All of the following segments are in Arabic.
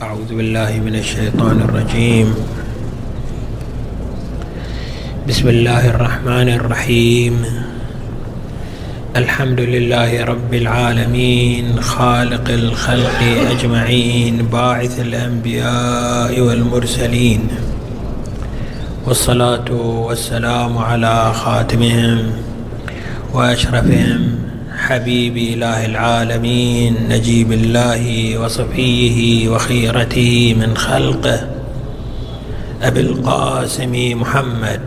أعوذ بالله من الشيطان الرجيم. بسم الله الرحمن الرحيم. الحمد لله رب العالمين خالق الخلق أجمعين باعث الأنبياء والمرسلين. والصلاة والسلام على خاتمهم وأشرفهم حبيب إله العالمين نجيب الله وصفيه وخيرته من خلقه. أبي القاسم محمد.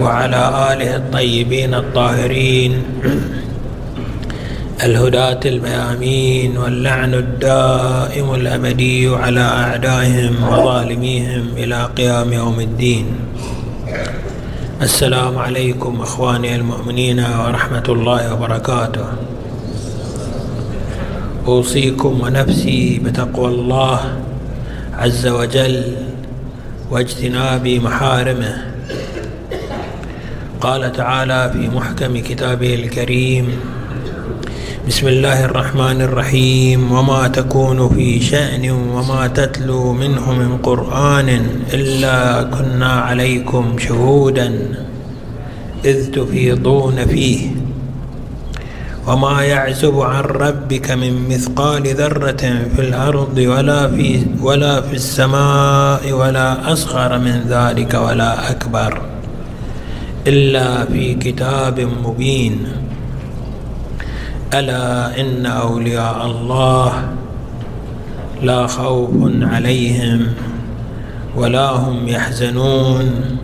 وعلى آله الطيبين الطاهرين. الهداة الميامين واللعن الدائم الأبدي على أعدائهم وظالميهم إلى قيام يوم الدين. السلام عليكم أخواني المؤمنين ورحمة الله وبركاته. أوصيكم ونفسي بتقوى الله عز وجل واجتناب محارمه. قال تعالى في محكم كتابه الكريم بسم الله الرحمن الرحيم. وما تكون في شأن وما تتلو منه من قرآن إلا كنا عليكم شهودا إذ تفيضون فيه. وما يعزب عن ربك من مثقال ذرة في الأرض ولا في ولا في السماء ولا أصغر من ذلك ولا أكبر إلا في كتاب مبين. ألا إن أولياء الله لا خوف عليهم ولا هم يحزنون.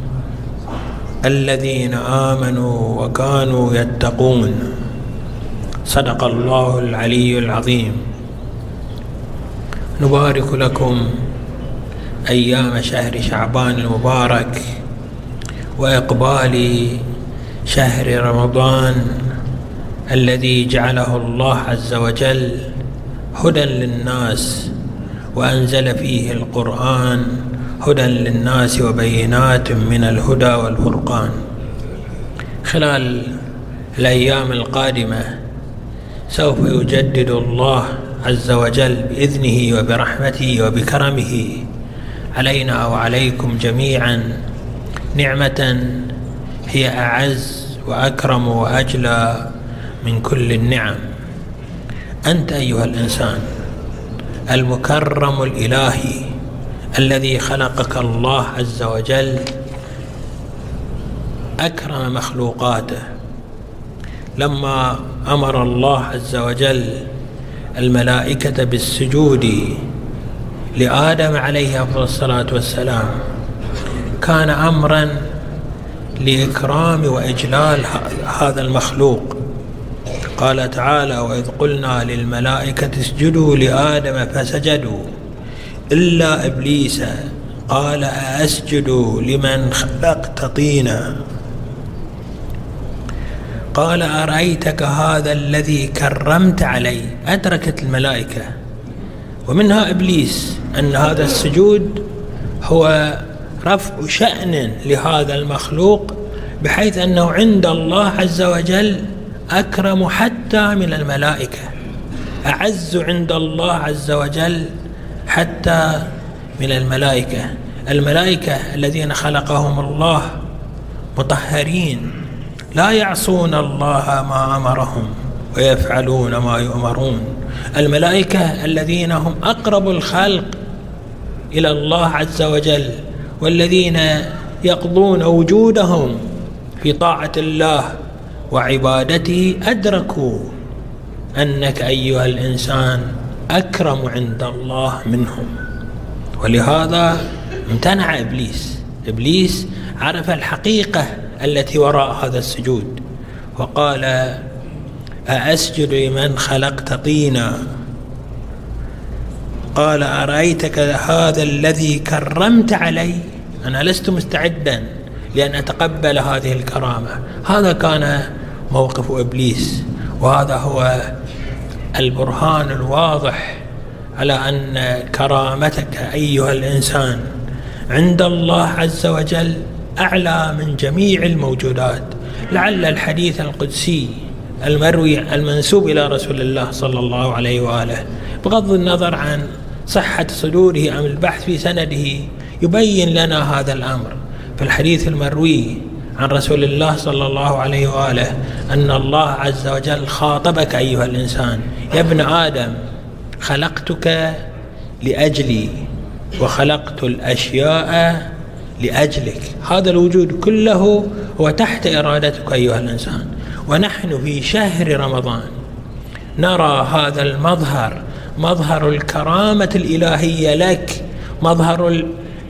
الذين آمنوا وكانوا يتقون. صدق الله العلي العظيم. نبارك لكم أيام شهر شعبان المبارك وإقبال شهر رمضان. الذي جعله الله عز وجل هدى للناس وأنزل فيه القرآن هدى للناس وبينات من الهدى والفرقان. خلال الأيام القادمة سوف يجدد الله عز وجل بإذنه وبرحمته وبكرمه علينا وعليكم جميعا. نعمة هي أعز وأكرم وأجلى. من كل النعم. أنت أيها الإنسان المكرم الإلهي الذي خلقك الله عز وجل أكرم مخلوقاته. لما أمر الله عز وجل الملائكة بالسجود لآدم عليه أفضل الصلاة والسلام كان أمرا لإكرام وإجلال هذا المخلوق. قال تعالى وإذ قلنا للملائكة اسجدوا لآدم فسجدوا إلا إبليس. قال أأسجد لمن خلقت طينا؟ قال أرأيتك هذا الذي كرمت علي؟ أدركت الملائكة. ومنها إبليس أن هذا السجود هو رفع شأن لهذا المخلوق بحيث أنه عند الله عز وجل أكرم حتى من الملائكة أعز عند الله عز وجل حتى من الملائكة. الملائكة الذين خلقهم الله مطهرين لا يعصون الله ما أمرهم ويفعلون ما يؤمرون. الملائكة الذين هم أقرب الخلق إلى الله عز وجل والذين يقضون وجودهم في طاعة الله وعبادته أدركوا أنك أيها الإنسان أكرم عند الله منهم. ولهذا امتنع إبليس. إبليس عرف الحقيقة التي وراء هذا السجود وقال أأسجد لمن خلقت طينا؟ قال أرأيتك هذا الذي كرمت علي؟ أنا لست مستعدا لأن أتقبل هذه الكرامة. هذا كان موقف إبليس. وهذا هو البرهان الواضح على أن كرامتك أيها الإنسان عند الله عز وجل أعلى من جميع الموجودات. لعل الحديث القدسي المروي المنسوب إلى رسول الله صلى الله عليه وآله بغض النظر عن صحة صدوره أم البحث في سنده يبين لنا هذا الأمر. في الحديث المروي عن رسول الله صلى الله عليه وآله أن الله عز وجل خاطبك أيها الإنسان. يا ابن آدم خلقتك لأجلي وخلقت الأشياء لأجلك. هذا الوجود كله هو تحت إرادتك أيها الإنسان. ونحن في شهر رمضان نرى هذا المظهر مظهر الكرامة الإلهية لك مظهر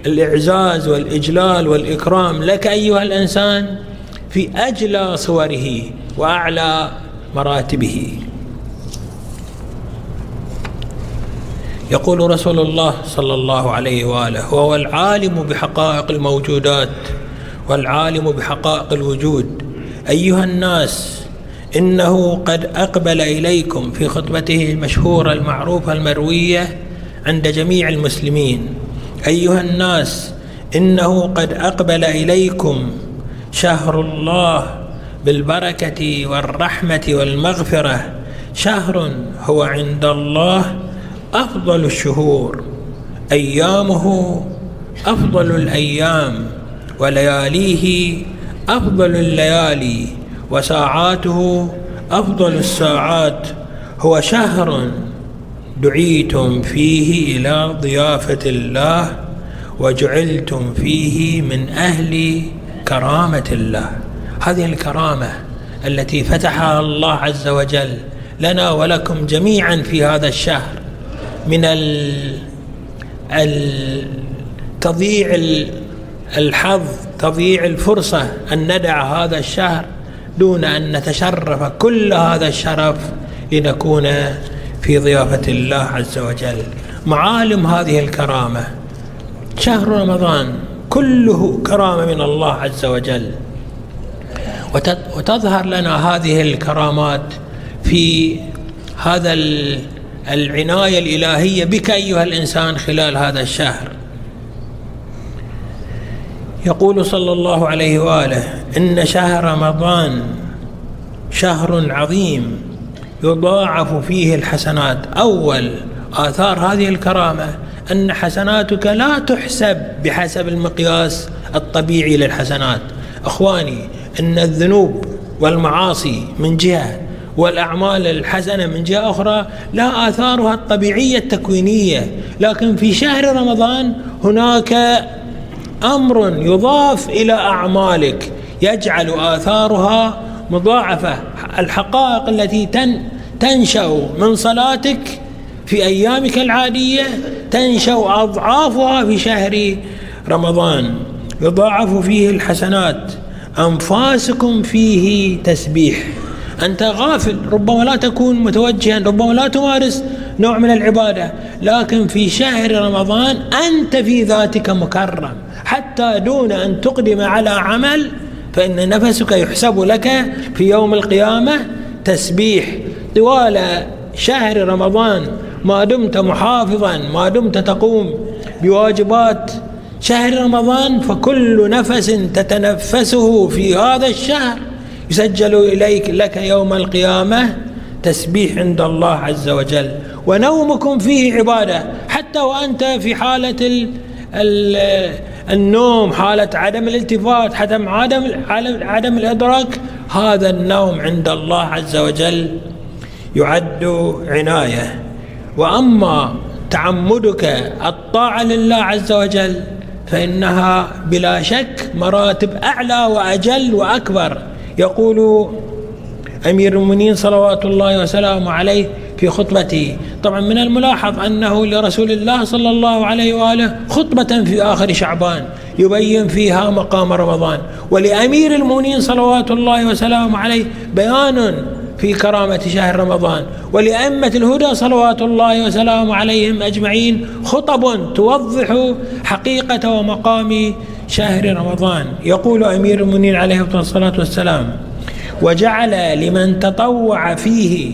الإعزاز والإجلال والإكرام لك أيها الإنسان في أجلى صوره وأعلى مراتبه. يقول رسول الله صلى الله عليه وآله وهو العالم بحقائق الموجودات والعالم بحقائق الوجود. أيها الناس إنه قد أقبل إليكم في خطبته المشهورة المعروفة المروية عند جميع المسلمين. أيها الناس إنه قد أقبل إليكم شهر الله بالبركة والرحمة والمغفرة. شهر هو عند الله أفضل الشهور. أيامه أفضل الأيام ولياليه أفضل الليالي وساعاته أفضل الساعات. هو شهر دعيتم فيه إلى ضيافة الله وجعلتم فيه من أهل كرامة الله. هذه الكرامة التي فتحها الله عز وجل لنا ولكم جميعا في هذا الشهر من تضييع الحظ تضييع الفرصة أن ندع هذا الشهر دون أن نتشرف كل هذا الشرف لنكون في ضيافة الله عز وجل. معالم هذه الكرامة. شهر رمضان كله كرامة من الله عز وجل. وتظهر لنا هذه الكرامات في هذا العناية الإلهية بك أيها الإنسان خلال هذا الشهر. يقول صلى الله عليه وآله إن شهر رمضان شهر عظيم. يضاعف فيه الحسنات. أول آثار هذه الكرامة أن حسناتك لا تحسب بحسب المقياس الطبيعي للحسنات. أخواني أن الذنوب والمعاصي من جهة والأعمال الحسنة من جهة أخرى لا آثارها الطبيعية التكوينية. لكن في شهر رمضان هناك أمر يضاف إلى أعمالك يجعل آثارها مضاعفة. الحقائق التي تن تنشأ من صلاتك في أيامك العادية تنشأ أضعافها في شهر رمضان. يضاعف فيه الحسنات. أنفاسكم فيه تسبيح. أنت غافل. ربما لا تكون متوجها. ربما لا تمارس نوع من العبادة. لكن في شهر رمضان أنت في ذاتك مكرم. حتى دون أن تقدم على عمل فإن نفسك يحسب لك في يوم القيامة تسبيح. طوال شهر رمضان ما دمت محافظا ما دمت تقوم بواجبات شهر رمضان فكل نفس تتنفسه في هذا الشهر. يسجل إليك لك يوم القيامة تسبيح عند الله عز وجل. ونومكم فيه عبادة. حتى وأنت في حالة ال ال النوم حالة عدم الالتفات عدم عدم عدم الإدراك هذا النوم عند الله عز وجل يعد عناية. وأما تعمدك الطاعة لله عز وجل فإنها بلا شك مراتب أعلى وأجل وأكبر. يقول أمير المؤمنين صلوات الله وسلامه عليه في خطبته طبعا من الملاحظ أنه لرسول الله صلى الله عليه وآله خطبة في آخر شعبان يبين فيها مقام رمضان. ولأمير المؤمنين صلوات الله وسلامه عليه بيان في كرامة شهر رمضان. ولأئمة الهدى صلوات الله وسلامه عليهم أجمعين خطب توضح حقيقة ومقام شهر رمضان. يقول أمير المؤمنين عليه الصلاة والسلام وجعل لمن تطوع فيه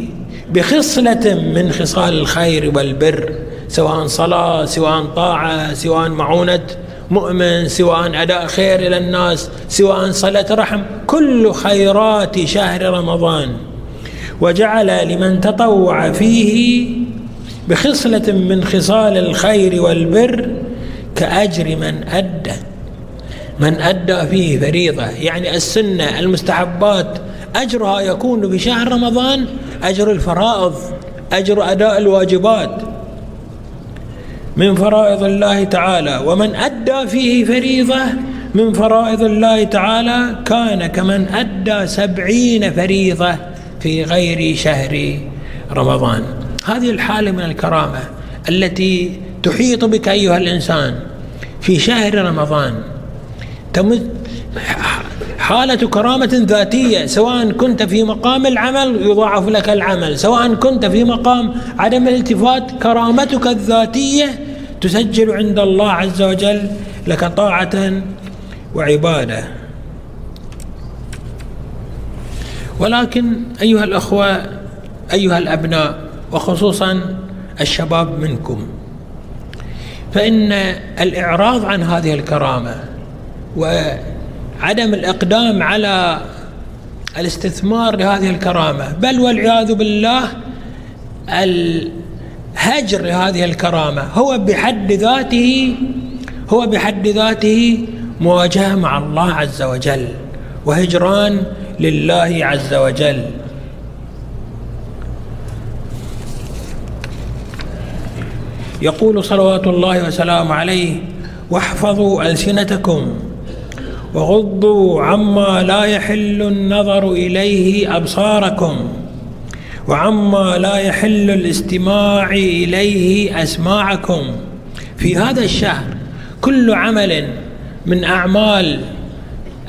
بخصلة من خصال الخير والبر سواء صلاة سواء طاعة سواء معونة مؤمن سواء أداء خير إلى الناس سواء صلة رحم كل خيرات شهر رمضان. وجعل لمن تطوع فيه بخصلة من خصال الخير والبر كأجر من أدى من أدى فيه فريضة. يعني السنة المستحبات أجرها يكون في شهر رمضان أجر الفرائض أجر أداء الواجبات من فرائض الله تعالى. ومن أدى فيه فريضة من فرائض الله تعالى كان كمن أدى سبعين فريضة في غير شهر رمضان. هذه الحالة من الكرامة التي تحيط بك أيها الإنسان في شهر رمضان. حالة كرامة ذاتية سواء كنت في مقام العمل يضاعف لك العمل سواء كنت في مقام عدم الالتفات كرامتك الذاتية تسجل عند الله عز وجل لك طاعة وعبادة. ولكن أيها الأخوة أيها الأبناء وخصوصا الشباب منكم فإن الإعراض عن هذه الكرامة وعدم الإقدام على الاستثمار لهذه الكرامة. بل والعياذ بالله الهجر لهذه الكرامة. هو بحد ذاته هو بحد ذاته مواجهة مع الله عز وجل وهجران لله عز وجل. يقول صلوات الله وسلامه عليه واحفظوا ألسنتكم وغضوا عما لا يحل النظر إليه أبصاركم وعما لا يحل الاستماع إليه أسماعكم. في هذا الشهر كل عمل من أعمال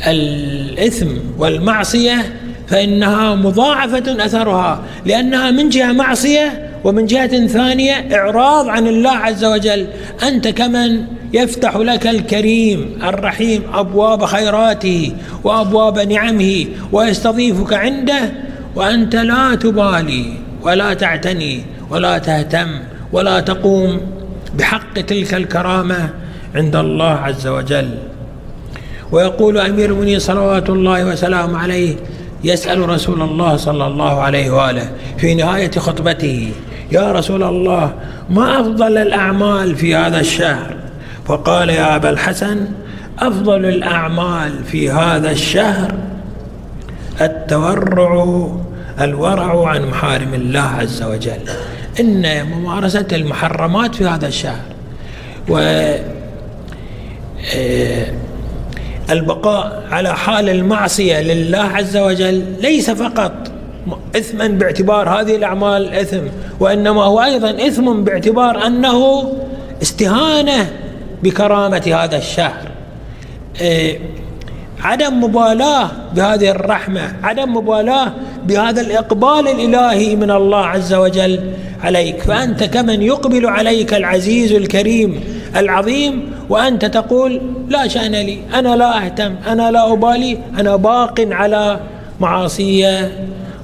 الإثم والمعصية فإنها مضاعفة أثرها لأنها من جهة معصية ومن جهة ثانية إعراض عن الله عز وجل. أنت كمن يفتح لك الكريم الرحيم أبواب خيراته وأبواب نعمه ويستضيفك عنده وأنت لا تبالي ولا تعتني ولا تهتم ولا تقوم بحق تلك الكرامة عند الله عز وجل. ويقول أمير المؤمنين صلوات الله وسلامه عليه يسأل رسول الله صلى الله عليه وآله في نهاية خطبته يا رسول الله ما أفضل الأعمال في هذا الشهر فقال يا أبا الحسن أفضل الأعمال في هذا الشهر التورع الورع عن محارم الله عز وجل. إن ممارسة المحرمات في هذا الشهر و آه، البقاء على حال المعصية لله عز وجل ليس فقط إثما باعتبار هذه الأعمال إثم وإنما هو أيضا إثم باعتبار أنه استهانة بكرامة هذا الشهر. إيه عدم مبالاة بهذه الرحمة عدم مبالاة بهذا الإقبال الإلهي من الله عز وجل عليك. فأنت كمن يقبل عليك العزيز الكريم العظيم وأنت تقول لا شأن لي أنا لا أهتم أنا لا أبالي أنا باق على معاصي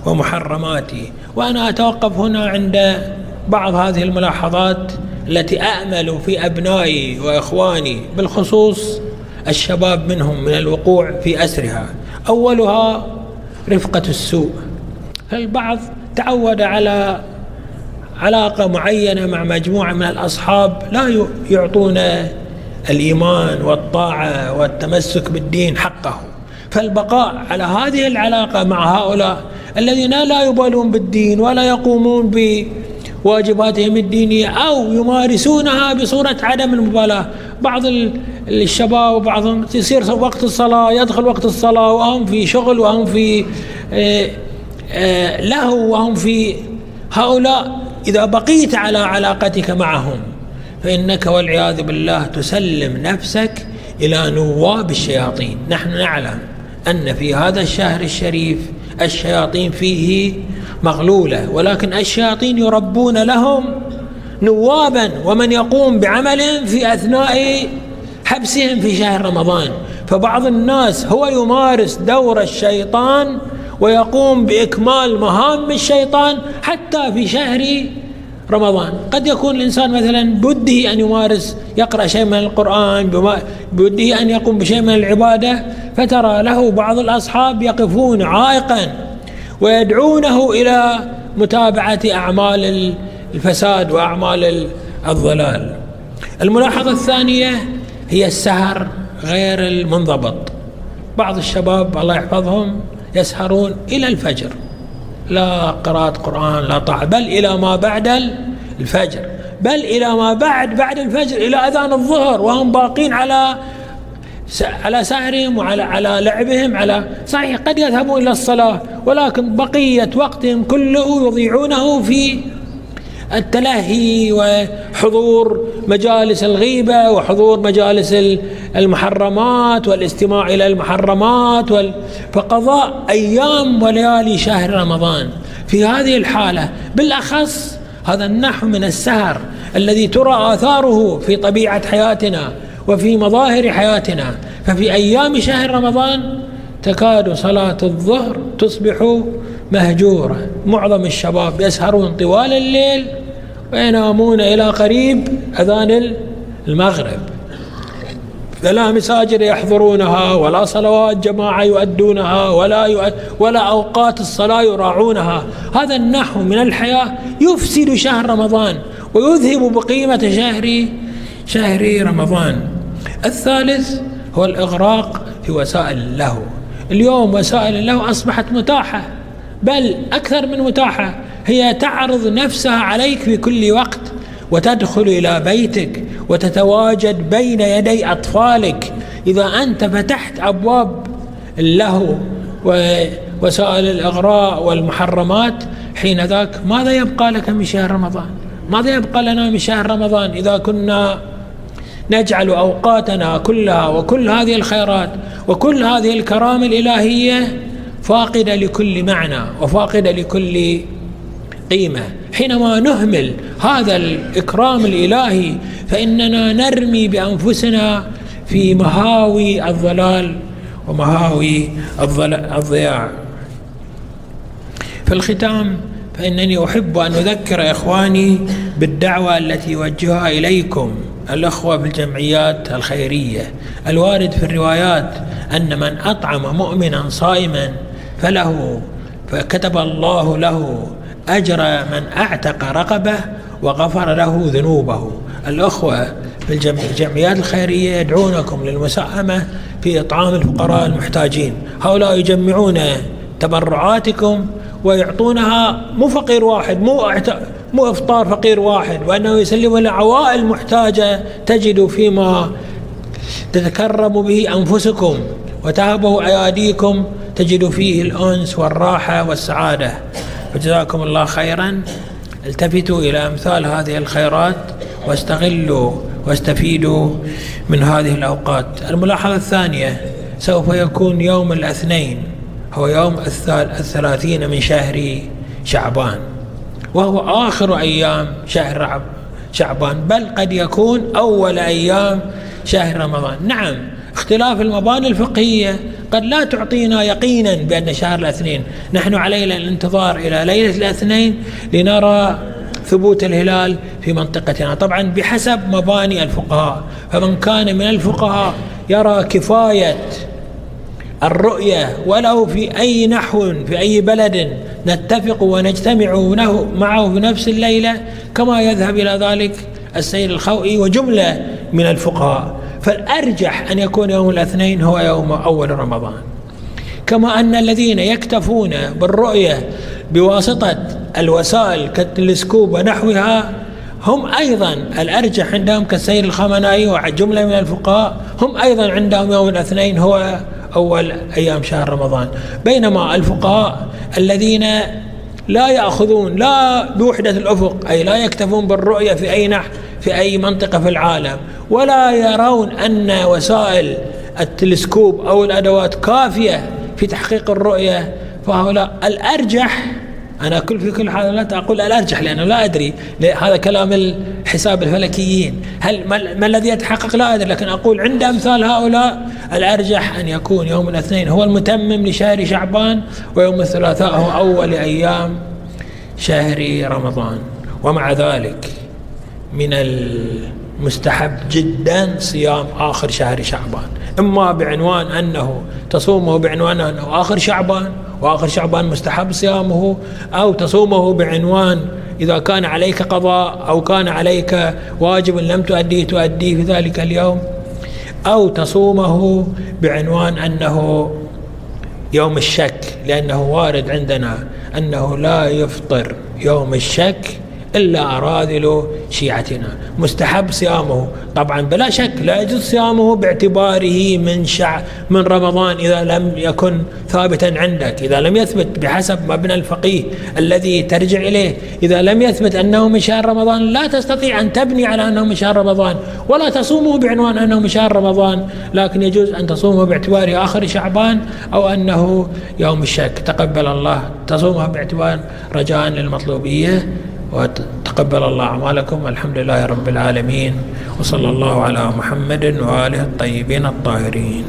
ومحرماتي. وأنا أتوقف هنا عند بعض هذه الملاحظات. التي أأمل في أبنائي وإخواني بالخصوص الشباب منهم من الوقوع في أسرها. أولها رفقة السوء. فالبعض تعود على علاقة معينة مع مجموعة من الأصحاب لا يعطون الإيمان والطاعة والتمسك بالدين حقه. فالبقاء على هذه العلاقة مع هؤلاء الذين لا يبالون بالدين ولا يقومون بواجباتهم الدينية أو يمارسونها بصورة عدم المبالاة. بعض الشباب وبعضهم يصير وقت الصلاة يدخل وقت الصلاة وهم في شغل وهم في آه، آه، لهو وهم في هؤلاء. إذا بقيت على علاقتك معهم فإنك والعياذ بالله تسلم نفسك إلى نواب الشياطين. نحن نعلم أن في هذا الشهر الشريف الشياطين فيه مغلولة ولكن الشياطين يربون لهم نوابا ومن يقوم بعملهم في أثناء حبسهم في شهر رمضان. فبعض الناس هو يمارس دور الشيطان ويقوم بإكمال مهام الشيطان حتى في شهر رمضان. قد يكون الإنسان مثلا بده أن يمارس يقرأ شيء من القرآن بده أن يقوم بشيء من العبادة فترى له بعض الأصحاب يقفون عائقا. ويدعونه إلى متابعة أعمال الفساد وأعمال الضلال. الملاحظة الثانية هي السهر غير المنضبط. بعض الشباب الله يحفظهم يسهرون إلى الفجر. لا قراءة قرآن لا طاعة بل إلى ما بعد الفجر. بل إلى ما بعد بعد الفجر إلى أذان الظهر وهم باقين على على سهرهم وعلى على لعبهم على صحيح قد يذهبون إلى الصلاة ولكن بقية وقتهم كله يضيعونه في التلهي وحضور مجالس الغيبة وحضور مجالس المحرمات والاستماع إلى المحرمات فقضاء أيام وليالي شهر رمضان في هذه الحالة بالأخص هذا النحو من السهر الذي ترى آثاره في طبيعة حياتنا. وفي مظاهر حياتنا. ففي أيام شهر رمضان تكاد صلاة الظهر تصبح مهجورة. معظم الشباب يسهرون طوال الليل وينامون إلى قريب أذان المغرب. فلا مساجد يحضرونها ولا صلوات جماعة يؤدونها ولا يؤد ولا أوقات الصلاة يراعونها. هذا النحو من الحياة يفسد شهر رمضان ويذهب بقيمة شهر شهر رمضان. الثالث هو الإغراق في وسائل اللهو. اليوم وسائل اللهو أصبحت متاحة بل أكثر من متاحة. هي تعرض نفسها عليك في كل وقت وتدخل إلى بيتك وتتواجد بين يدي أطفالك. إذا أنت فتحت أبواب اللهو ووسائل الإغراء والمحرمات حين ذاك ماذا يبقى لك من شهر رمضان؟ ماذا يبقى لنا من شهر رمضان إذا كنا نجعل أوقاتنا كلها وكل هذه الخيرات وكل هذه الكرامة الإلهية فاقدة لكل معنى وفاقدة لكل قيمة. حينما نهمل هذا الإكرام الإلهي فإننا نرمي بأنفسنا في مهاوي الضلال ومهاوي الضياع. في الختام فإنني أحب أن أذكر إخواني بالدعوة التي يوجهها إليكم. الأخوة في الجمعيات الخيرية. الوارد في الروايات أن من أطعم مؤمنا صائما فله فكتب الله له أجر من أعتق رقبة وغفر له ذنوبه. الأخوة في الجمعيات الخيرية يدعونكم للمساهمة في إطعام الفقراء المحتاجين. هؤلاء يجمعون تبرعاتكم ويعطونها مو فقير واحد مو مو إفطار فقير واحد وأنه يسلم لعوائل محتاجه تجد فيما تتكرم به أنفسكم وتهبه أياديكم تجد فيه الأنس والراحة والسعادة. فجزاكم الله خيرا. التفتوا إلى أمثال هذه الخيرات واستغلوا واستفيدوا من هذه الأوقات. الملاحظة الثانية سوف يكون يوم الاثنين هو يوم الثلاثين من شهر شعبان. وهو آخر أيام شهر شعبان بل قد يكون أول أيام شهر رمضان. نعم اختلاف المباني الفقهية قد لا تعطينا يقينا بأن شهر الاثنين. نحن علينا الانتظار إلى ليلة الاثنين لنرى ثبوت الهلال في منطقتنا. طبعا بحسب مباني الفقهاء فمن كان من الفقهاء يرى كفاية الرؤية ولو في أي نحو في أي بلد نتفق ونجتمع معه في نفس الليلة كما يذهب إلى ذلك السيد الخوئي وجملة من الفقهاء. فالأرجح أن يكون يوم الاثنين هو يوم أول رمضان. كما أن الذين يكتفون بالرؤية بواسطة الوسائل كالتلسكوب ونحوها هم أيضا الأرجح عندهم كالسيد الخمنائي وجملة من الفقهاء هم أيضا عندهم يوم الاثنين هو أول أيام شهر رمضان. بينما الفقهاء الذين لا يأخذون لا بوحدة الأفق أي لا يكتفون بالرؤية في أي نحو في أي منطقة في العالم ولا يرون أن وسائل التلسكوب أو الأدوات كافية في تحقيق الرؤية فهؤلاء الأرجح أنا كل في كل حالات أقول الأرجح لأنه لا أدري هذا كلام الحساب الفلكيين. هل ما الذي يتحقق؟ لا أدري لكن أقول عند أمثال هؤلاء الأرجح أن يكون يوم الاثنين هو المتمم لشهر شعبان ويوم الثلاثاء هو أول أيام شهر رمضان. ومع ذلك من المستحب جدا صيام آخر شهر شعبان. إما بعنوان أنه تصومه بعنوان أنه آخر شعبان وآخر شعبان مستحب صيامه أو تصومه بعنوان إذا كان عليك قضاء أو كان عليك واجب لم تؤديه تؤديه في ذلك اليوم أو تصومه بعنوان أنه يوم الشك لأنه وارد عندنا أنه لا يفطر يوم الشك إلا أراذل شيعتنا. مستحب صيامه. طبعا بلا شك لا يجوز صيامه باعتباره من شع من رمضان إذا لم يكن ثابتا عندك. إذا لم يثبت بحسب مبنى الفقيه الذي ترجع إليه. إذا لم يثبت أنه من شهر رمضان لا تستطيع أن تبني على أنه من شهر رمضان ولا تصومه بعنوان أنه من شهر رمضان. لكن يجوز أن تصومه باعتباره آخر شعبان أو أنه يوم الشك. تقبل الله. تصومه باعتبار رجاء للمطلوبية. وتقبل الله أعمالكم الحمد لله رب العالمين وصلى الله على محمد وآله الطيبين الطاهرين.